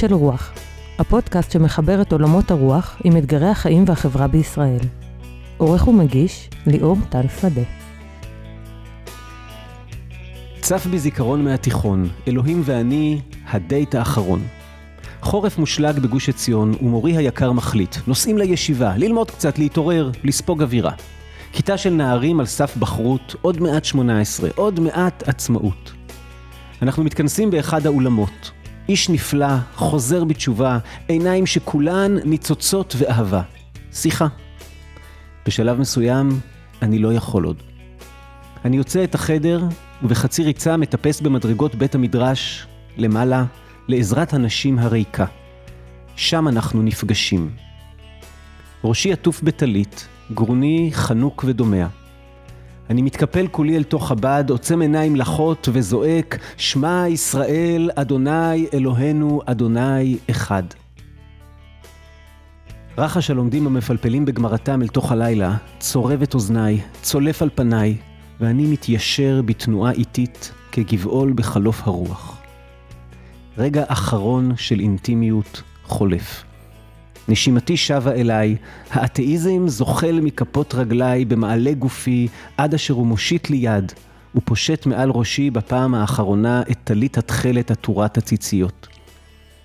של רוח, הפודקאסט שמחבר את עולמות הרוח עם אתגרי החיים והחברה בישראל. עורך ומגיש, ליאור טל שדה. צף בי זיכרון מהתיכון, אלוהים ואני, הדייט האחרון. חורף מושלג בגוש עציון, ומורי היקר מחליט, נוסעים לישיבה, ללמוד קצת, להתעורר, לספוג אווירה. כיתה של נערים על סף בחרות, עוד מעט 18, עוד מעט עצמאות. אנחנו מתכנסים באחד האולמות. איש נפלא, חוזר בתשובה, עיניים שכולן ניצוצות ואהבה. שיחה. בשלב מסוים, אני לא יכול עוד. אני יוצא את החדר, ובחצי ריצה מטפס במדרגות בית המדרש, למעלה, לעזרת הנשים הריקה. שם אנחנו נפגשים. ראשי עטוף בטלית, גרוני חנוק ודומע. אני מתקפל כולי אל תוך הבד, עוצם עיניים לחות וזועק, שמע ישראל, אדוני אלוהינו, אדוני אחד. רחש הלומדים המפלפלים בגמרתם אל תוך הלילה, צורב את אוזניי, צולף על פניי, ואני מתיישר בתנועה איטית כגבעול בחלוף הרוח. רגע אחרון של אינטימיות חולף. נשימתי שבה אליי, האתאיזם זוחל מכפות רגליי במעלה גופי, עד אשר הוא מושיט לי יד, ופושט מעל ראשי בפעם האחרונה את טלית התכלת עטורת הציציות.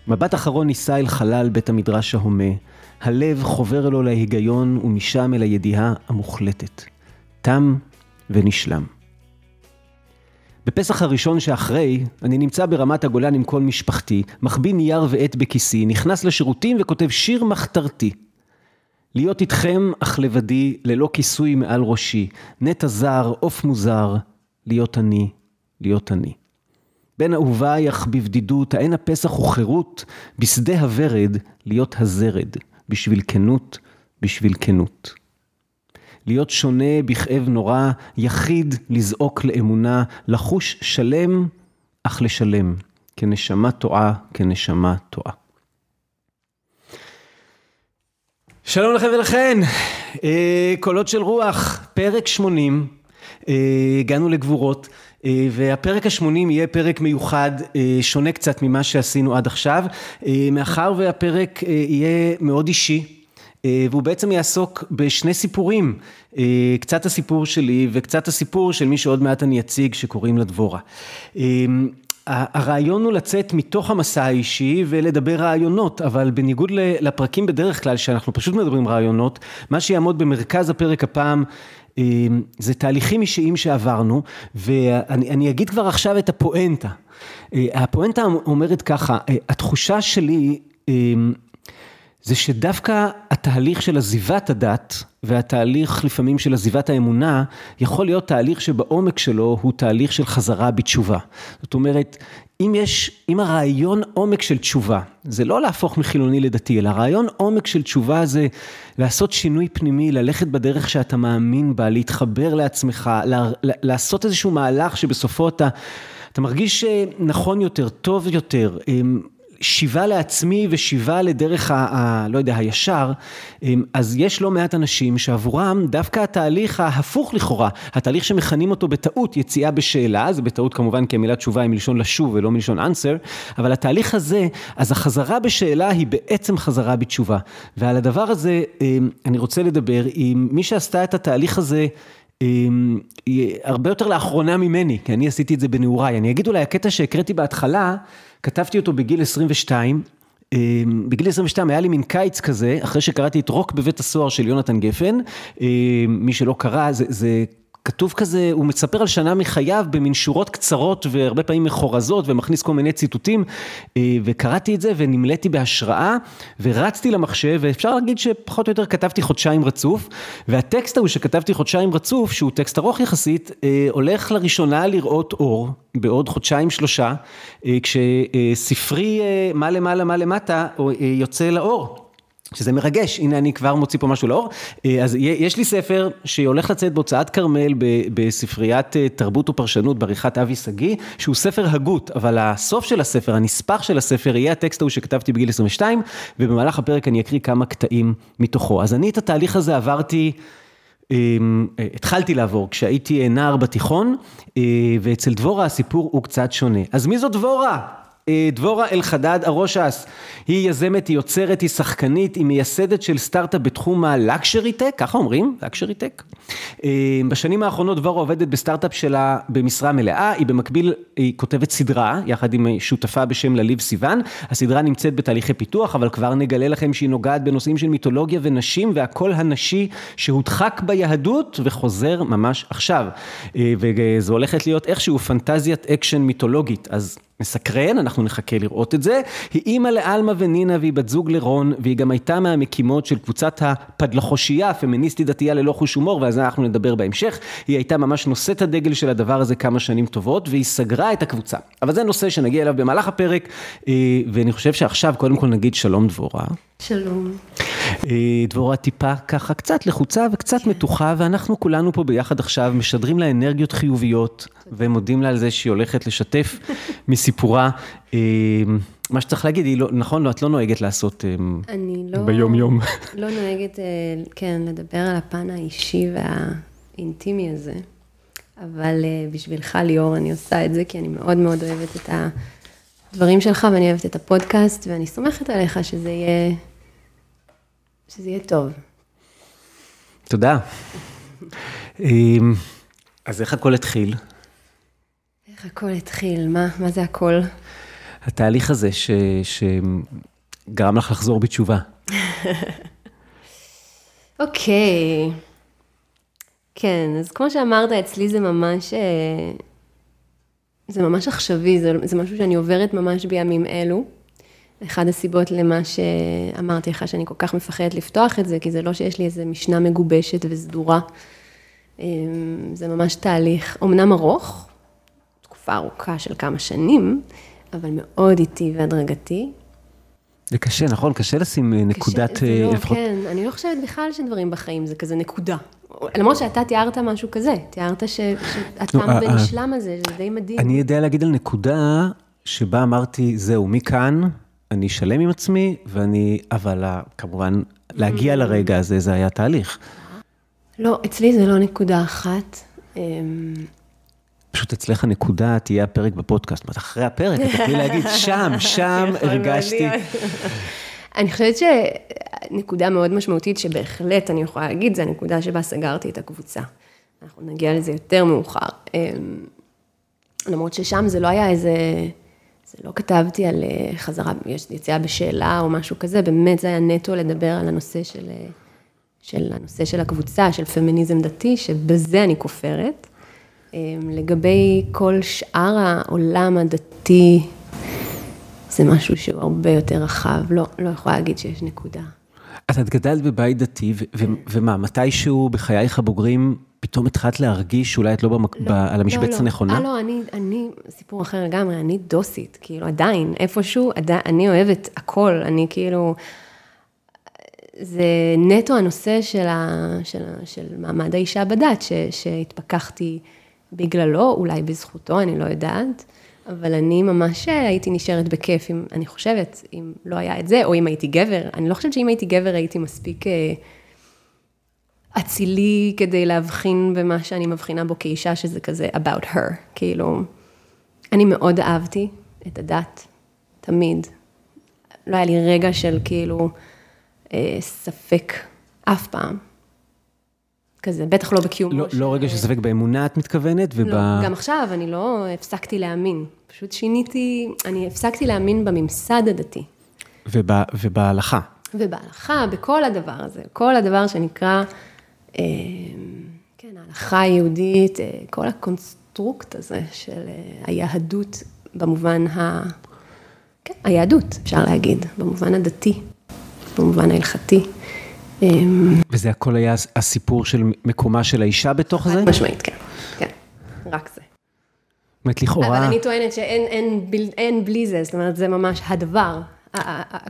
מבט אחרון נישא אל חלל בית המדרש ההומה, הלב חובר לו להיגיון ומשם אל הידיעה המוחלטת. תם ונשלם. בפסח הראשון שאחרי, אני נמצא ברמת הגולן עם כל משפחתי, מחביא נייר ועט בכיסי, נכנס לשירותים וכותב שיר מחתרתי. להיות איתכם, אך לבדי, ללא כיסוי מעל ראשי, נטע זר, עוף מוזר, להיות אני, להיות אני. בן אהוביי, אך בבדידות, האין הפסח וחירות, בשדה הוורד, להיות הזרד, בשביל כנות, בשביל כנות. להיות שונה בכאב נורא, יחיד לזעוק לאמונה, לחוש שלם, אך לשלם, כנשמה טועה, כנשמה טועה. שלום לכם ולכן, אה, קולות של רוח, פרק 80, אה, הגענו לגבורות. והפרק ה-80 יהיה פרק מיוחד, שונה קצת ממה שעשינו עד עכשיו, מאחר והפרק יהיה מאוד אישי, והוא בעצם יעסוק בשני סיפורים, קצת הסיפור שלי וקצת הסיפור של מי שעוד מעט אני אציג שקוראים לה דבורה. הרעיון הוא לצאת מתוך המסע האישי ולדבר רעיונות, אבל בניגוד לפרקים בדרך כלל שאנחנו פשוט מדברים רעיונות, מה שיעמוד במרכז הפרק הפעם זה תהליכים אישיים שעברנו, ואני אגיד כבר עכשיו את הפואנטה. הפואנטה אומרת ככה, התחושה שלי זה שדווקא התהליך של עזיבת הדת והתהליך לפעמים של עזיבת האמונה יכול להיות תהליך שבעומק שלו הוא תהליך של חזרה בתשובה. זאת אומרת, אם יש, אם הרעיון עומק של תשובה, זה לא להפוך מחילוני לדתי, אלא הרעיון עומק של תשובה זה לעשות שינוי פנימי, ללכת בדרך שאתה מאמין בה, להתחבר לעצמך, לעשות איזשהו מהלך שבסופו אתה, אתה מרגיש נכון יותר, טוב יותר. שיבה לעצמי ושיבה לדרך ה... ה לא יודע, הישר, אז יש לא מעט אנשים שעבורם דווקא התהליך ההפוך לכאורה, התהליך שמכנים אותו בטעות יציאה בשאלה, זה בטעות כמובן כי המילה תשובה היא מלשון לשוב ולא מלשון answer, אבל התהליך הזה, אז החזרה בשאלה היא בעצם חזרה בתשובה. ועל הדבר הזה אני רוצה לדבר עם מי שעשתה את התהליך הזה הרבה יותר לאחרונה ממני, כי אני עשיתי את זה בנעוריי. אני אגיד אולי הקטע שהקראתי בהתחלה, כתבתי אותו בגיל 22, בגיל 22 היה לי מין קיץ כזה, אחרי שקראתי את רוק בבית הסוהר של יונתן גפן, מי שלא קרא, זה, זה כתוב כזה, הוא מספר על שנה מחייו במין שורות קצרות והרבה פעמים מחורזות ומכניס כל מיני ציטוטים וקראתי את זה ונמלאתי בהשראה ורצתי למחשב ואפשר להגיד שפחות או יותר כתבתי חודשיים רצוף והטקסט ההוא שכתבתי חודשיים רצוף שהוא טקסט ארוך יחסית הולך לראשונה לראות אור בעוד חודשיים שלושה כשספרי מה למעלה מה למטה יוצא לאור. שזה מרגש, הנה אני כבר מוציא פה משהו לאור, אז יש לי ספר שהולך לצאת בהוצאת כרמל בספריית תרבות ופרשנות בעריכת אבי שגיא, שהוא ספר הגות, אבל הסוף של הספר, הנספח של הספר, יהיה הטקסט ההוא שכתבתי בגיל 22, ובמהלך הפרק אני אקריא כמה קטעים מתוכו. אז אני את התהליך הזה עברתי, התחלתי לעבור כשהייתי נער בתיכון, ואצל דבורה הסיפור הוא קצת שונה. אז מי זו דבורה? אה, דבורה אלחדד ארושס, היא יזמת, היא יוצרת, היא שחקנית, היא מייסדת של סטארט-אפ בתחום הלקשרי טק, ככה אומרים, לקשרי טק. אה, בשנים האחרונות דבורה עובדת בסטארט-אפ שלה במשרה מלאה, היא במקביל, היא כותבת סדרה, יחד עם שותפה בשם לליב סיוון, הסדרה נמצאת בתהליכי פיתוח, אבל כבר נגלה לכם שהיא נוגעת בנושאים של מיתולוגיה ונשים, והקול הנשי שהודחק ביהדות וחוזר ממש עכשיו. אה, וזו הולכת להיות איכשהו פנטזיית אקשן מיתולוגית, אז מסקרן, אנחנו נחכה לראות את זה. היא אימא לאלמה ונינה והיא בת זוג לרון, והיא גם הייתה מהמקימות של קבוצת הפדלחושיה, פמיניסטית דתייה ללא חוש הומור, ועל זה אנחנו נדבר בהמשך. היא הייתה ממש נושאת הדגל של הדבר הזה כמה שנים טובות, והיא סגרה את הקבוצה. אבל זה נושא שנגיע אליו במהלך הפרק, אה, ואני חושב שעכשיו קודם כל נגיד שלום דבורה. שלום. אה, דבורה טיפה ככה קצת לחוצה וקצת כן. מתוחה, ואנחנו כולנו פה ביחד עכשיו משדרים לה אנרגיות חיוביות, ומודים לה על זה שהיא הולכת לשתף מסיפורה. אה, מה שצריך להגיד, היא לא, נכון, לא, את לא נוהגת לעשות אה, אני לא, ביום יום. לא נוהגת, כן, לדבר על הפן האישי והאינטימי הזה, אבל בשבילך, ליאור, אני עושה את זה, כי אני מאוד מאוד אוהבת את הדברים שלך, ואני אוהבת את הפודקאסט, ואני סומכת עליך שזה יהיה... שזה יהיה טוב. תודה. אמ, אז איך הכל התחיל? איך הכל התחיל? מה, מה זה הכל? התהליך הזה ש, שגרם לך לחזור בתשובה. אוקיי. כן, אז כמו שאמרת, אצלי זה ממש, אה, זה ממש עכשווי, זה, זה משהו שאני עוברת ממש בימים אלו. אחד הסיבות למה שאמרתי לך, שאני כל כך מפחדת לפתוח את זה, כי זה לא שיש לי איזו משנה מגובשת וסדורה. אמ, זה ממש תהליך, אמנם ארוך, תקופה ארוכה של כמה שנים, אבל מאוד איטי והדרגתי. זה קשה, נכון? קשה לשים אה, נקודת... קשה, זה לא, אה, לפחות... כן, אני לא חושבת בכלל שדברים בחיים זה כזה נקודה. למרות שאתה תיארת משהו כזה, תיארת שהתם לא, ונשלם הזה, זה די מדהים. אני יודע להגיד על נקודה שבה אמרתי, זהו, מכאן אני שלם עם עצמי, ואני, אבל כמובן, להגיע mm. לרגע הזה, זה היה תהליך. לא, אצלי זה לא נקודה אחת. פשוט אצלך הנקודה תהיה הפרק בפודקאסט. זאת אומרת, אחרי הפרק, את תוכלי להגיד, שם, שם הרגשתי. אני חושבת שנקודה מאוד משמעותית שבהחלט אני יכולה להגיד, זה הנקודה שבה סגרתי את הקבוצה. אנחנו נגיע לזה יותר מאוחר. אמ, למרות ששם זה לא היה איזה... זה לא כתבתי על אה, חזרה, יש יציאה בשאלה או משהו כזה, באמת זה היה נטו לדבר על הנושא של, אה, של הנושא של הקבוצה, של פמיניזם דתי, שבזה אני כופרת. אה, לגבי כל שאר העולם הדתי, זה משהו שהוא הרבה יותר רחב, לא, לא יכולה להגיד שיש נקודה. אז את גדלת בבית דתי, ומה, מתישהו בחייך הבוגרים פתאום התחלת להרגיש שאולי את לא, במק... לא ב... על המשבצת לא, לא. הנכונה? אה, לא, אני, אני, סיפור אחר לגמרי, אני דוסית, כאילו, עדיין, איפשהו, עדיין, אני אוהבת הכל, אני כאילו, זה נטו הנושא של, ה, של, ה, של מעמד האישה בדת, ש, שהתפכחתי בגללו, אולי בזכותו, אני לא יודעת, אבל אני ממש הייתי נשארת בכיף, אם, אני חושבת, אם לא היה את זה, או אם הייתי גבר, אני לא חושבת שאם הייתי גבר הייתי מספיק... אה, אצילי כדי להבחין במה שאני מבחינה בו כאישה, שזה כזה about her, כאילו, אני מאוד אהבתי את הדת, תמיד. לא היה לי רגע של כאילו אה, ספק, אף פעם. כזה, בטח לא בקיומו לא, של... לא רגע של ספק באמונה את מתכוונת? וב... לא, גם עכשיו, אני לא הפסקתי להאמין. פשוט שיניתי, אני הפסקתי להאמין בממסד הדתי. וב, ובהלכה. ובהלכה, בכל הדבר הזה. כל הדבר שנקרא אמ, כן, ההלכה היהודית, אה, כל ה construct הזה של אה, היהדות במובן ה... כן, היהדות, אפשר להגיד, במובן הדתי, במובן ההלכתי. אמ, וזה הכל היה הסיפור של מקומה של האישה בתוך זה? משמעית, כן, כן, רק זה. זאת אומרת, לכאורה... אבל אני טוענת שאין אין, אין בלי זה, זאת אומרת, זה ממש הדבר.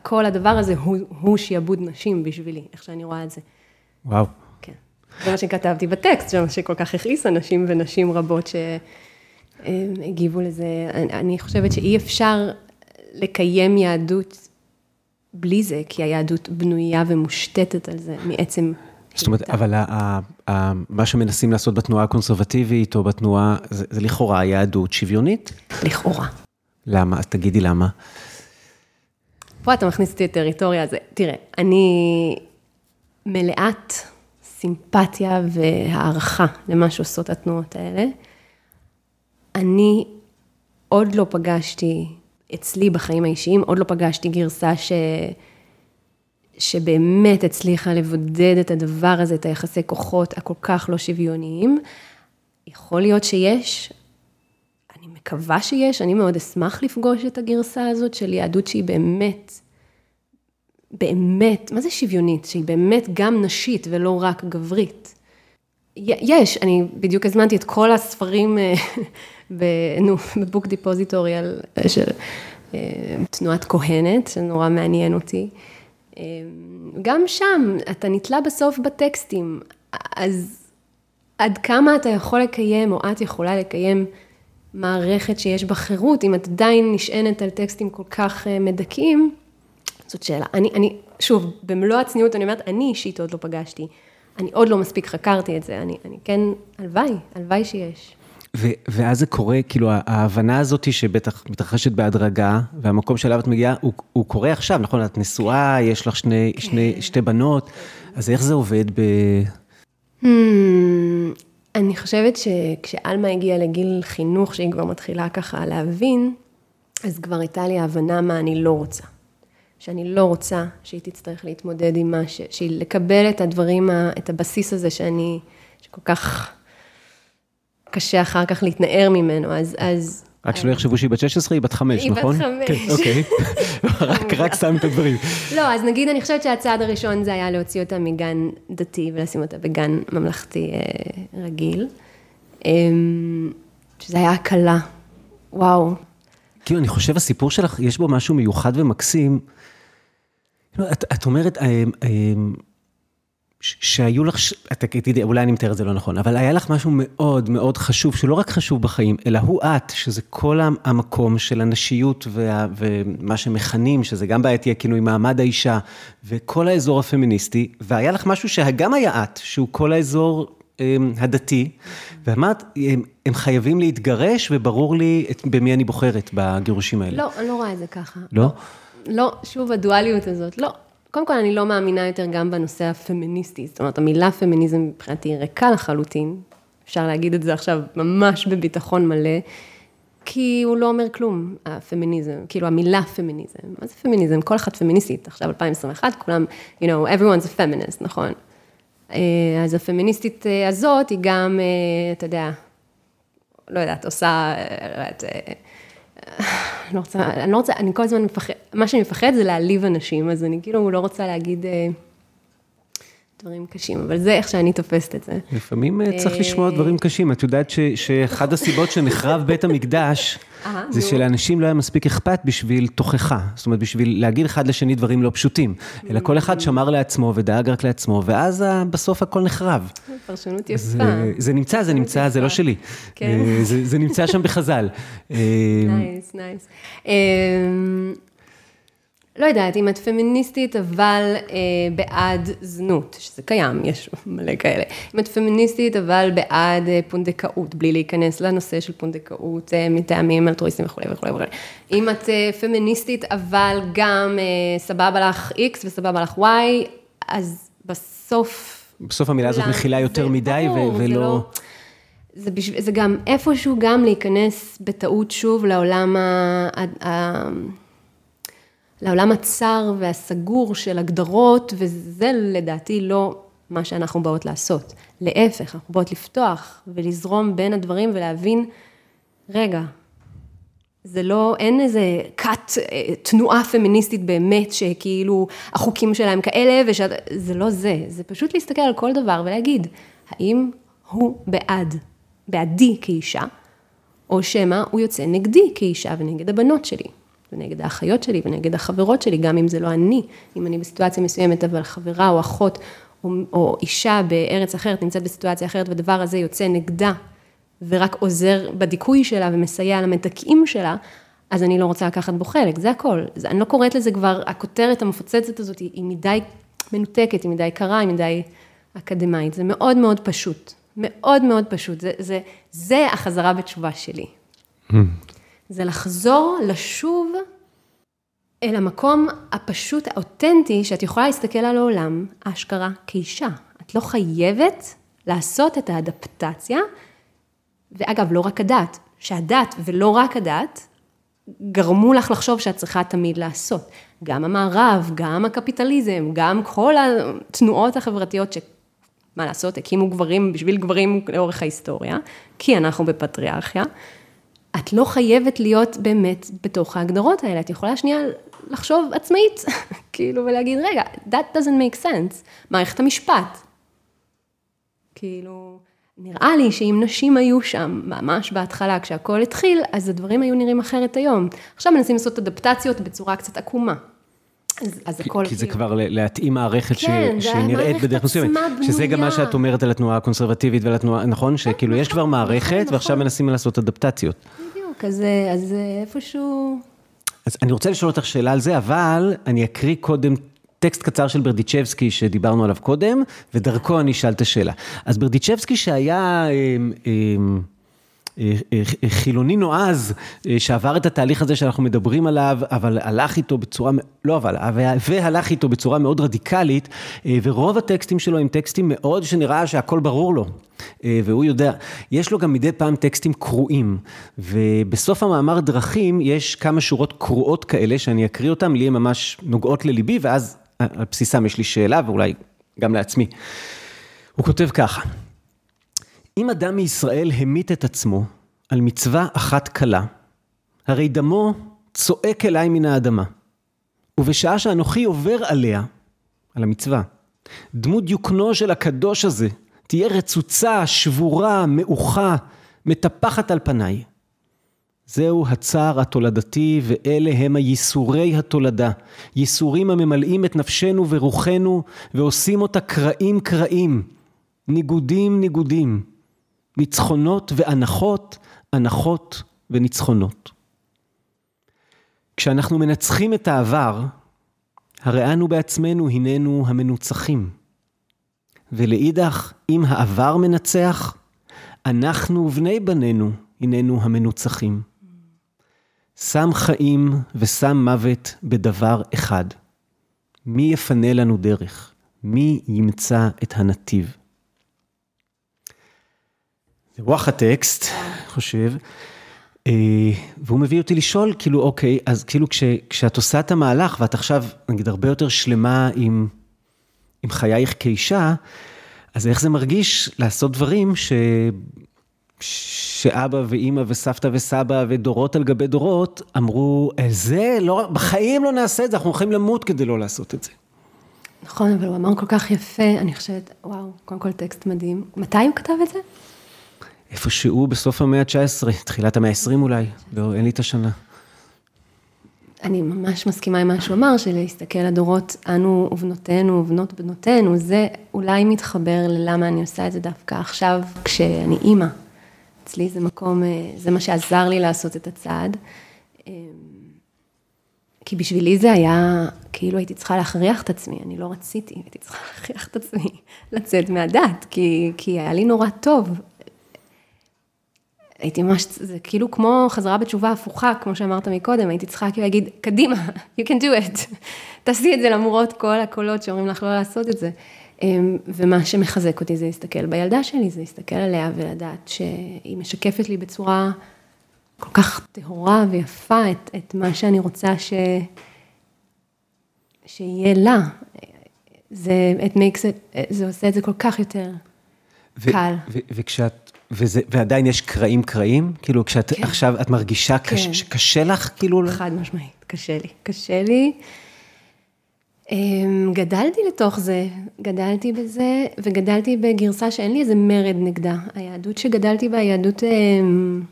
כל הדבר הזה הוא, הוא שיעבוד נשים בשבילי, איך שאני רואה את זה. וואו. זה מה שכתבתי בטקסט, זה מה שכל כך הכעיס אנשים ונשים רבות שהגיבו לזה. אני חושבת שאי אפשר לקיים יהדות בלי זה, כי היהדות בנויה ומושתתת על זה מעצם... זאת אומרת, אבל מה שמנסים לעשות בתנועה הקונסרבטיבית, או בתנועה, זה לכאורה יהדות שוויונית? לכאורה. למה? אז תגידי למה. פה אתה מכניס אותי לטריטוריה הזה. תראה, אני מלאת סימפתיה והערכה למה שעושות התנועות האלה. אני עוד לא פגשתי, אצלי בחיים האישיים, עוד לא פגשתי גרסה ש... שבאמת הצליחה לבודד את הדבר הזה, את היחסי כוחות הכל כך לא שוויוניים. יכול להיות שיש, אני מקווה שיש, אני מאוד אשמח לפגוש את הגרסה הזאת של יהדות שהיא באמת, באמת, מה זה שוויונית? שהיא באמת גם נשית ולא רק גברית. יש, אני בדיוק הזמנתי את כל הספרים אה, בבוק דיפוזיטורי של אה, תנועת כהנת, שנורא מעניין אותי. אה, גם שם, אתה נתלה בסוף בטקסטים, אז עד כמה אתה יכול לקיים, או את יכולה לקיים מערכת שיש בה חירות, אם את עדיין נשענת על טקסטים כל כך אה, מדכאים, זאת שאלה. אני, אני, שוב, במלוא הצניעות אני אומרת, אני אישית עוד לא פגשתי. אני עוד לא מספיק חקרתי את זה, אני, אני כן, הלוואי, הלוואי שיש. ו- ואז זה קורה, כאילו ההבנה הזאת שבטח מתרחשת בהדרגה, והמקום שאליו את מגיעה, הוא, הוא קורה עכשיו, נכון? את נשואה, יש לך שני, כן. שני, שתי בנות, אז איך זה עובד ב... Hmm, אני חושבת שכשעלמה הגיעה לגיל חינוך, שהיא כבר מתחילה ככה להבין, אז כבר הייתה לי הבנה מה אני לא רוצה. שאני לא רוצה שהיא תצטרך להתמודד עם מה ש... שהיא לקבל את הדברים, את הבסיס הזה שאני, שכל כך קשה אחר כך להתנער ממנו, אז... אז רק שלא יחשבו שהיא בת 16, היא בת 5, נכון? היא בת 5. כן, אוקיי. רק, שם את הדברים. לא, אז נגיד, אני חושבת שהצעד הראשון זה היה להוציא אותה מגן דתי ולשים אותה בגן ממלכתי אה, רגיל. אמ, שזה היה הקלה. וואו. כאילו, אני חושב, הסיפור שלך, יש בו משהו מיוחד ומקסים. כאילו, את, את אומרת, אה, אה, שהיו לך, אתה תדעי, אולי אני מתאר את זה לא נכון, אבל היה לך משהו מאוד מאוד חשוב, שלא רק חשוב בחיים, אלא הוא את, שזה כל המקום של הנשיות וה, ומה שמכנים, שזה גם בעייתי, עם מעמד האישה, וכל האזור הפמיניסטי, והיה לך משהו שגם היה את, שהוא כל האזור הם, הדתי, ואמרת, הם, הם חייבים להתגרש, וברור לי את, במי אני בוחרת בגירושים האלה. לא, אני לא רואה את זה ככה. לא? לא, שוב, הדואליות הזאת, לא. קודם כל, אני לא מאמינה יותר גם בנושא הפמיניסטי, זאת אומרת, המילה פמיניזם מבחינתי ריקה לחלוטין, אפשר להגיד את זה עכשיו ממש בביטחון מלא, כי הוא לא אומר כלום, הפמיניזם, כאילו המילה פמיניזם, מה זה פמיניזם? כל אחת פמיניסטית, עכשיו 2021, כולם, you know, everyone's a feminist, נכון? אה, אז הפמיניסטית אה, הזאת היא גם, אה, אתה יודע, לא יודעת, עושה, לא יודעת, אני לא רוצה, אני כל הזמן מפחד, מה שאני מפחד זה להעליב אנשים, אז אני כאילו לא רוצה להגיד אה, דברים קשים, אבל זה איך שאני תופסת את זה. לפעמים אה, צריך לשמוע דברים קשים, את יודעת שאחד הסיבות שנחרב בית המקדש, זה שלאנשים לא היה מספיק אכפת בשביל תוכחה, זאת אומרת, בשביל להגיד אחד לשני דברים לא פשוטים, אלא כל אחד שמר לעצמו ודאג רק לעצמו, ואז בסוף הכל נחרב. פרשנות יפה. זה נמצא, זה נמצא, זה לא שלי. כן. אה, זה נמצא שם בחז"ל. נייס, נייס. לא יודעת, אם את פמיניסטית, אבל אה, בעד זנות, שזה קיים, יש מלא כאלה. אם את פמיניסטית, אבל בעד אה, פונדקאות, בלי להיכנס לנושא של פונדקאות אה, מטעמים אלטרואיסטיים וכולי וכולי וכולי. אם את אה, פמיניסטית, אבל גם אה, סבבה לך X וסבבה לך Y, אז בסוף... בסוף המילה הזאת מכילה יותר מדי ברור, ולא... זה, לא, זה, בשב... זה גם איפשהו גם להיכנס בטעות שוב לעולם ה... לעולם הצר והסגור של הגדרות, וזה לדעתי לא מה שאנחנו באות לעשות. להפך, אנחנו באות לפתוח ולזרום בין הדברים ולהבין, רגע, זה לא, אין איזה כת, אה, תנועה פמיניסטית באמת, שכאילו החוקים שלהם כאלה, ושאת, זה לא זה, זה פשוט להסתכל על כל דבר ולהגיד, האם הוא בעד, בעדי כאישה, או שמא הוא יוצא נגדי כאישה ונגד הבנות שלי. ונגד האחיות שלי ונגד החברות שלי, גם אם זה לא אני, אם אני בסיטואציה מסוימת, אבל חברה או אחות או, או אישה בארץ אחרת נמצאת בסיטואציה אחרת, והדבר הזה יוצא נגדה, ורק עוזר בדיכוי שלה ומסייע למדכאים שלה, אז אני לא רוצה לקחת בו חלק, זה הכל. זה, אני לא קוראת לזה כבר, הכותרת המפוצצת הזאת היא, היא מדי מנותקת, היא מדי קרה, היא מדי אקדמאית. זה מאוד מאוד פשוט, מאוד מאוד פשוט. זה, זה, זה החזרה בתשובה שלי. זה לחזור, לשוב אל המקום הפשוט, האותנטי, שאת יכולה להסתכל על העולם, אשכרה, כאישה. את לא חייבת לעשות את האדפטציה, ואגב, לא רק הדת, שהדת ולא רק הדת, גרמו לך לחשוב שאת צריכה תמיד לעשות. גם המערב, גם הקפיטליזם, גם כל התנועות החברתיות ש... מה לעשות, הקימו גברים בשביל גברים לאורך ההיסטוריה, כי אנחנו בפטריארכיה. את לא חייבת להיות באמת בתוך ההגדרות האלה, את יכולה שנייה לחשוב עצמאית, כאילו, ולהגיד, רגע, that doesn't make sense, מערכת המשפט. כאילו, נראה לי שאם נשים היו שם, ממש בהתחלה, כשהכול התחיל, אז הדברים היו נראים אחרת היום. עכשיו מנסים לעשות אדפטציות בצורה קצת עקומה. אז, אז הכל... כי זה כאילו- כבר להתאים מערכת כן, שהיא נראית בדרך מסוימת. שזה גם מה שאת אומרת על התנועה הקונסרבטיבית ועל התנועה, נכון? שכאילו יש כבר נכון, מערכת נכון, ועכשיו נכון. מנסים לעשות אדפטציות. בדיוק, אז, אז איפשהו... אז אני רוצה לשאול אותך שאלה על זה, אבל אני אקריא קודם טקסט קצר של ברדיצ'בסקי שדיברנו עליו קודם, ודרכו אני אשאל את השאלה. אז ברדיצ'בסקי שהיה... אמ, אה, אה, חילוני נועז, אה, שעבר את התהליך הזה שאנחנו מדברים עליו, אבל הלך איתו בצורה, לא אבל, והלך איתו בצורה מאוד רדיקלית, ורוב הטקסטים שלו הם טקסטים מאוד שנראה שהכל ברור לו, והוא יודע, יש לו גם מדי פעם טקסטים קרועים, ובסוף המאמר דרכים יש כמה שורות קרועות כאלה, שאני אקריא אותן, לי הן ממש נוגעות לליבי, ואז על בסיסם יש לי שאלה, ואולי גם לעצמי. הוא כותב ככה, אם אדם מישראל המית את עצמו על מצווה אחת קלה, הרי דמו צועק אליי מן האדמה. ובשעה שאנוכי עובר עליה, על המצווה, דמות דיוקנו של הקדוש הזה תהיה רצוצה, שבורה, מעוכה, מטפחת על פניי. זהו הצער התולדתי, ואלה הם הייסורי התולדה. ייסורים הממלאים את נפשנו ורוחנו, ועושים אותה קרעים קרעים, ניגודים ניגודים. ניצחונות ואנחות, הנחות וניצחונות. כשאנחנו מנצחים את העבר, הרי אנו בעצמנו הננו המנוצחים. ולאידך, אם העבר מנצח, אנחנו ובני בנינו הננו המנוצחים. שם חיים ושם מוות בדבר אחד. מי יפנה לנו דרך? מי ימצא את הנתיב? זה הטקסט, אני חושב. אה, והוא מביא אותי לשאול, כאילו, אוקיי, אז כאילו כש, כשאת עושה את המהלך, ואת עכשיו, נגיד, הרבה יותר שלמה עם, עם חייך כאישה, אז איך זה מרגיש לעשות דברים ש... שאבא ואימא וסבתא וסבא ודורות על גבי דורות אמרו, זה לא, בחיים לא נעשה את זה, אנחנו הולכים למות כדי לא לעשות את זה. נכון, אבל הוא אמר כל כך יפה, אני חושבת, וואו, קודם כל טקסט מדהים. מתי הוא כתב את זה? איפשהו בסוף המאה ה-19, תחילת המאה ה-20 אולי, לא, אין לי את השנה. אני ממש מסכימה עם מה שהוא אמר, שלהסתכל לדורות, אנו ובנותינו ובנות בנותינו, זה אולי מתחבר ללמה אני עושה את זה דווקא עכשיו, כשאני אימא. אצלי זה מקום, אה, זה מה שעזר לי לעשות את הצעד. אמ, כי בשבילי זה היה, כאילו הייתי צריכה להכריח את עצמי, אני לא רציתי, הייתי צריכה להכריח את עצמי לצאת מהדת, כי, כי היה לי נורא טוב, הייתי ממש, זה כאילו כמו חזרה בתשובה הפוכה, כמו שאמרת מקודם, הייתי צריכה כאילו להגיד, קדימה, you can do it, תעשי את זה למרות כל הקולות שאומרים לך לא לעשות את זה. אמ, ומה שמחזק אותי זה להסתכל בילדה שלי, זה להסתכל עליה ולדעת שהיא משקפת לי בצורה כל כך טהורה ויפה את, את מה שאני רוצה ש... שיהיה לה. זה, it makes it, זה עושה את זה כל כך יותר ו- קל. ו- וכשאת וזה, ועדיין יש קרעים קרעים? כאילו, כשאת כן. עכשיו, את מרגישה כן. קש, שקשה לך, כאילו? חד משמעית, קשה לי. קשה לי. אמ, גדלתי לתוך זה, גדלתי בזה, וגדלתי בגרסה שאין לי איזה מרד נגדה. היהדות שגדלתי בה היא יהדות אמ,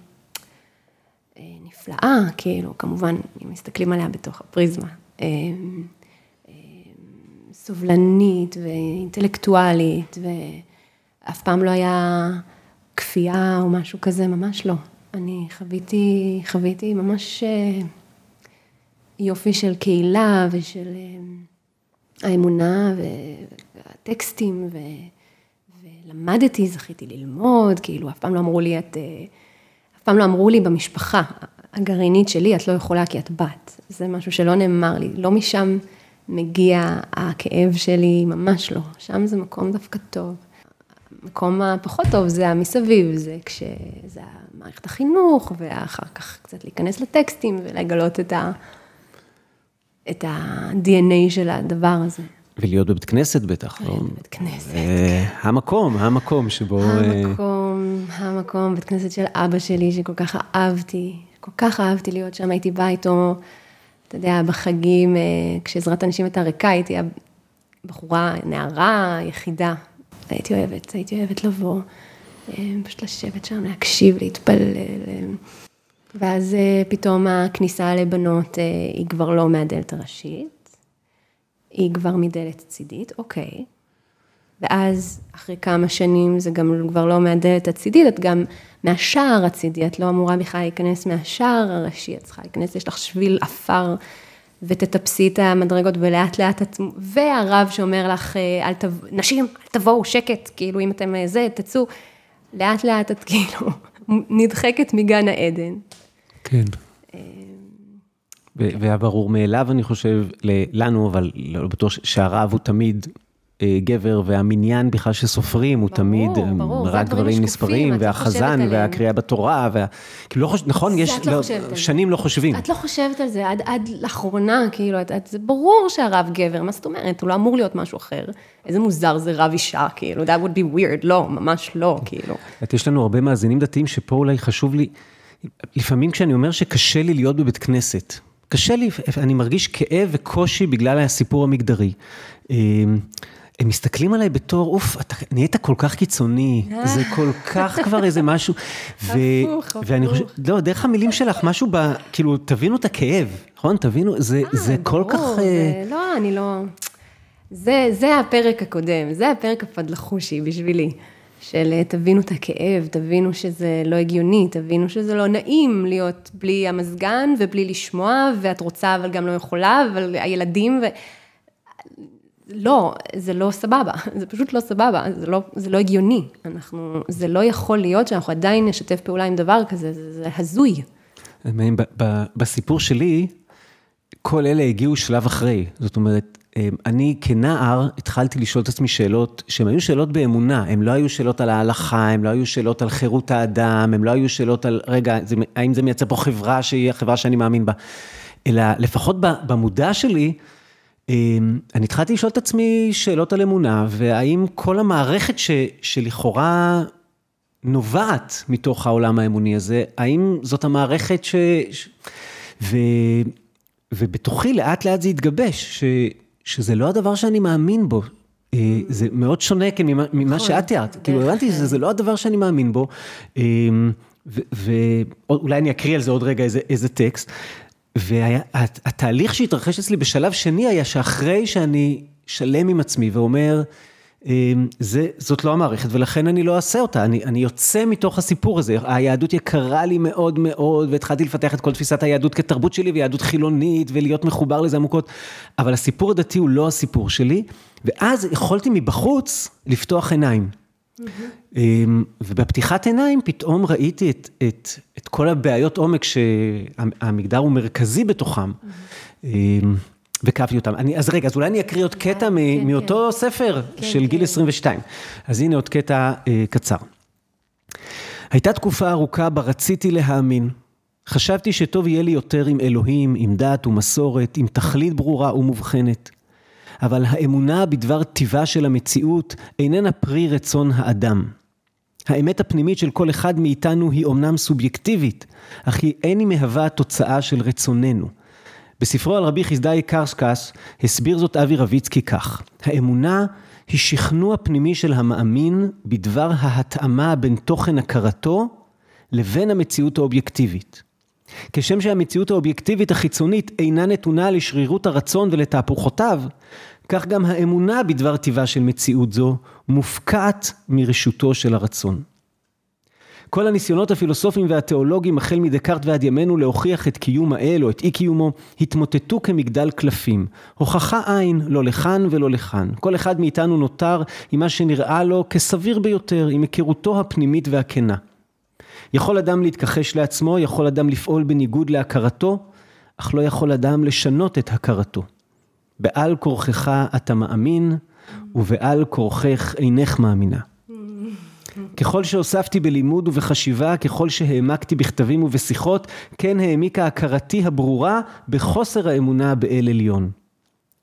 אה, נפלאה, כאילו, כמובן, אם מסתכלים עליה בתוך הפריזמה. אמ, סובלנית ואינטלקטואלית, ואף פעם לא היה... כפייה או משהו כזה, ממש לא. אני חוויתי, חוויתי ממש אה, יופי של קהילה ושל אה, האמונה והטקסטים, ו, ולמדתי, זכיתי ללמוד, כאילו, אף פעם לא אמרו לי, את, אה, אף פעם לא אמרו לי במשפחה, הגרעינית שלי, את לא יכולה כי את בת. זה משהו שלא נאמר לי, לא משם מגיע הכאב שלי, ממש לא. שם זה מקום דווקא טוב. המקום הפחות טוב זה המסביב, זה כשזה מערכת החינוך, ואחר כך קצת להיכנס לטקסטים ולגלות את ה... את ה-DNA של הדבר הזה. ולהיות בבית כנסת בטח. להיות בבית כנסת. אה, המקום, המקום שבו... אה, המקום, המקום, בית כנסת של אבא שלי, שכל כך אהבתי, כל כך אהבתי להיות שם, הייתי באה איתו, אתה יודע, בחגים, אה, כשעזרת הנשים הייתה ריקה, הייתי הבחורה, נערה, יחידה. הייתי אוהבת, הייתי אוהבת לבוא, פשוט לשבת שם, להקשיב, להתפלל. ואז פתאום הכניסה לבנות היא כבר לא מהדלת הראשית. היא כבר מדלת צידית, אוקיי. ואז אחרי כמה שנים זה גם כבר לא מהדלת הצידית, את גם מהשער הצידי, את לא אמורה בכלל להיכנס מהשער הראשי, את צריכה להיכנס, יש לך שביל עפר ותטפסי את המדרגות ולאט לאט את, והרב שאומר לך, אה, אל תבואו, נשים, אל תבואו, שקט, כאילו אם אתם אה, זה, תצאו, לאט לאט את כאילו נדחקת מגן העדן. כן. והיה ברור מאליו, אני חושב, לנו, אבל לא בטוח שהרב הוא תמיד אה, גבר, והמניין בכלל שסופרים הוא תמיד ברור, רק דברים נספרים, והחזן, והקריאה בתורה, וה... כאילו לא חושב, נכון, יש, לא, לא, שנים לא חושבים. את לא חושבת על זה, עד, עד לאחרונה, כאילו, את, את, זה ברור שהרב גבר, מה זאת אומרת? הוא לא אמור להיות משהו אחר. איזה מוזר זה רב אישה, כאילו, that would be weird, לא, ממש לא, כאילו. את, יש לנו הרבה מאזינים דתיים שפה אולי חשוב לי, לפעמים כשאני אומר שקשה לי להיות בבית כנסת, קשה לי, אני מרגיש כאב וקושי בגלל הסיפור המגדרי. הם מסתכלים עליי בתור, אוף, אתה נהיית כל כך קיצוני, זה כל כך כבר איזה משהו. הפוך, הפוך. ואני חושב, לא, דרך המילים שלך, משהו ב... כאילו, תבינו את הכאב, נכון? תבינו, זה, אה, זה כל כך... זה, לא, אני לא... זה, זה הפרק הקודם, זה הפרק הפדלחושי בשבילי. של אה, תבינו את הכאב, תבינו שזה לא הגיוני, תבינו שזה לא נעים להיות בלי המזגן ובלי לשמוע, ואת רוצה אבל גם לא יכולה, אבל הילדים ו... לא, זה לא סבבה, זה פשוט לא סבבה, זה לא, זה לא הגיוני. אנחנו, זה לא יכול להיות שאנחנו עדיין נשתף פעולה עם דבר כזה, זה, זה הזוי. בסיפור שלי, כל אלה הגיעו שלב אחרי. זאת אומרת, אמ, אני כנער התחלתי לשאול את עצמי שאלות שהן היו שאלות באמונה, הן לא היו שאלות על ההלכה, הן לא היו שאלות על חירות האדם, הן לא היו שאלות על, רגע, זה, האם זה מייצר פה חברה שהיא החברה שאני מאמין בה, אלא לפחות במודע שלי, אני התחלתי לשאול את עצמי שאלות על אמונה, והאם כל המערכת ש, שלכאורה נובעת מתוך העולם האמוני הזה, האם זאת המערכת ש... ו... ובתוכי לאט לאט זה התגבש, ש... שזה לא הדבר שאני מאמין בו. אה, זה מאוד שונה כן, ממה, ממה נכון, שאת תיארת. כאילו, הבנתי, זה, זה לא הדבר שאני מאמין בו. אמ, ואולי אני אקריא על זה עוד רגע איזה, איזה טקסט. והתהליך שהתרחש אצלי בשלב שני היה שאחרי שאני שלם עם עצמי ואומר, אמ, זה, זאת לא המערכת ולכן אני לא אעשה אותה, אני, אני יוצא מתוך הסיפור הזה, היהדות יקרה לי מאוד מאוד והתחלתי לפתח את כל תפיסת היהדות כתרבות שלי ויהדות חילונית ולהיות מחובר לזה עמוקות, אבל הסיפור הדתי הוא לא הסיפור שלי, ואז יכולתי מבחוץ לפתוח עיניים. Mm-hmm. ובפתיחת עיניים פתאום ראיתי את, את, את כל הבעיות עומק שהמגדר הוא מרכזי בתוכם. Mm-hmm. וקפתי אותם. אני, אז רגע, אז אולי אני אקריא עוד קטע כן, כן. מאותו כן. ספר כן, של כן. גיל 22. אז הנה עוד קטע אה, קצר. הייתה תקופה ארוכה בה רציתי להאמין. חשבתי שטוב יהיה לי יותר עם אלוהים, עם דת ומסורת, עם תכלית ברורה ומובחנת. אבל האמונה בדבר טיבה של המציאות איננה פרי רצון האדם. האמת הפנימית של כל אחד מאיתנו היא אומנם סובייקטיבית, אך היא איני מהווה תוצאה של רצוננו. בספרו על רבי חסדאי קרסקס הסביר זאת אבי רביצקי כך: האמונה היא שכנוע פנימי של המאמין בדבר ההתאמה בין תוכן הכרתו לבין המציאות האובייקטיבית. כשם שהמציאות האובייקטיבית החיצונית אינה נתונה לשרירות הרצון ולתהפוכותיו, כך גם האמונה בדבר טיבה של מציאות זו מופקעת מרשותו של הרצון. כל הניסיונות הפילוסופיים והתיאולוגיים, החל מדקארט ועד ימינו, להוכיח את קיום האל או את אי קיומו, התמוטטו כמגדל קלפים. הוכחה אין, לא לכאן ולא לכאן. כל אחד מאיתנו נותר עם מה שנראה לו כסביר ביותר, עם היכרותו הפנימית והכנה. יכול אדם להתכחש לעצמו, יכול אדם לפעול בניגוד להכרתו, אך לא יכול אדם לשנות את הכרתו. בעל כורכך אתה מאמין, ובעל כורכך אינך מאמינה. ככל שהוספתי בלימוד ובחשיבה, ככל שהעמקתי בכתבים ובשיחות, כן העמיקה הכרתי הברורה בחוסר האמונה באל עליון.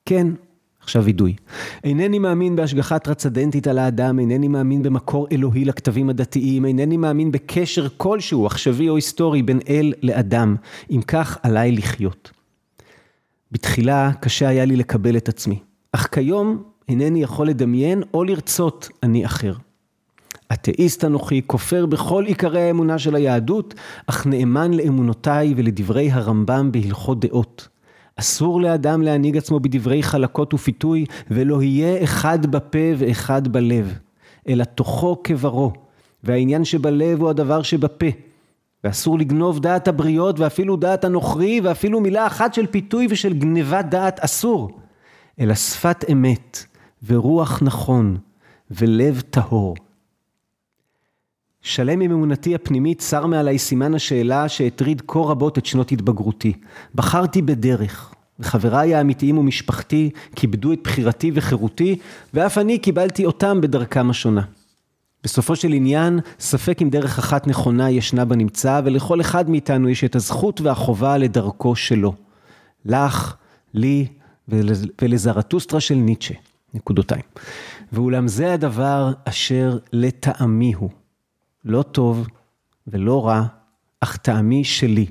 כן, עכשיו וידוי. אינני מאמין בהשגחה טרצדנטית על האדם, אינני מאמין במקור אלוהי לכתבים הדתיים, אינני מאמין בקשר כלשהו, עכשווי או היסטורי, בין אל לאדם. אם כך, עליי לחיות. בתחילה קשה היה לי לקבל את עצמי, אך כיום אינני יכול לדמיין או לרצות אני אחר. אתאיסט אנוכי, כופר בכל עיקרי האמונה של היהדות, אך נאמן לאמונותיי ולדברי הרמב"ם בהלכות דעות. אסור לאדם להנהיג עצמו בדברי חלקות ופיתוי, ולא יהיה אחד בפה ואחד בלב, אלא תוכו כברו, והעניין שבלב הוא הדבר שבפה. ואסור לגנוב דעת הבריות, ואפילו דעת הנוכרי, ואפילו מילה אחת של פיתוי ושל גנבת דעת אסור, אלא שפת אמת, ורוח נכון, ולב טהור. שלם עם אמונתי הפנימית, צר מעלי סימן השאלה שהטריד כה רבות את שנות התבגרותי. בחרתי בדרך, וחבריי האמיתיים ומשפחתי כיבדו את בחירתי וחירותי, ואף אני קיבלתי אותם בדרכם השונה. בסופו של עניין, ספק אם דרך אחת נכונה ישנה בנמצא, ולכל אחד מאיתנו יש את הזכות והחובה לדרכו שלו. לך, לי ולזרטוסטרה של ניטשה. נקודותיים. ואולם זה הדבר אשר לטעמי הוא. לא טוב ולא רע, אך טעמי שלי,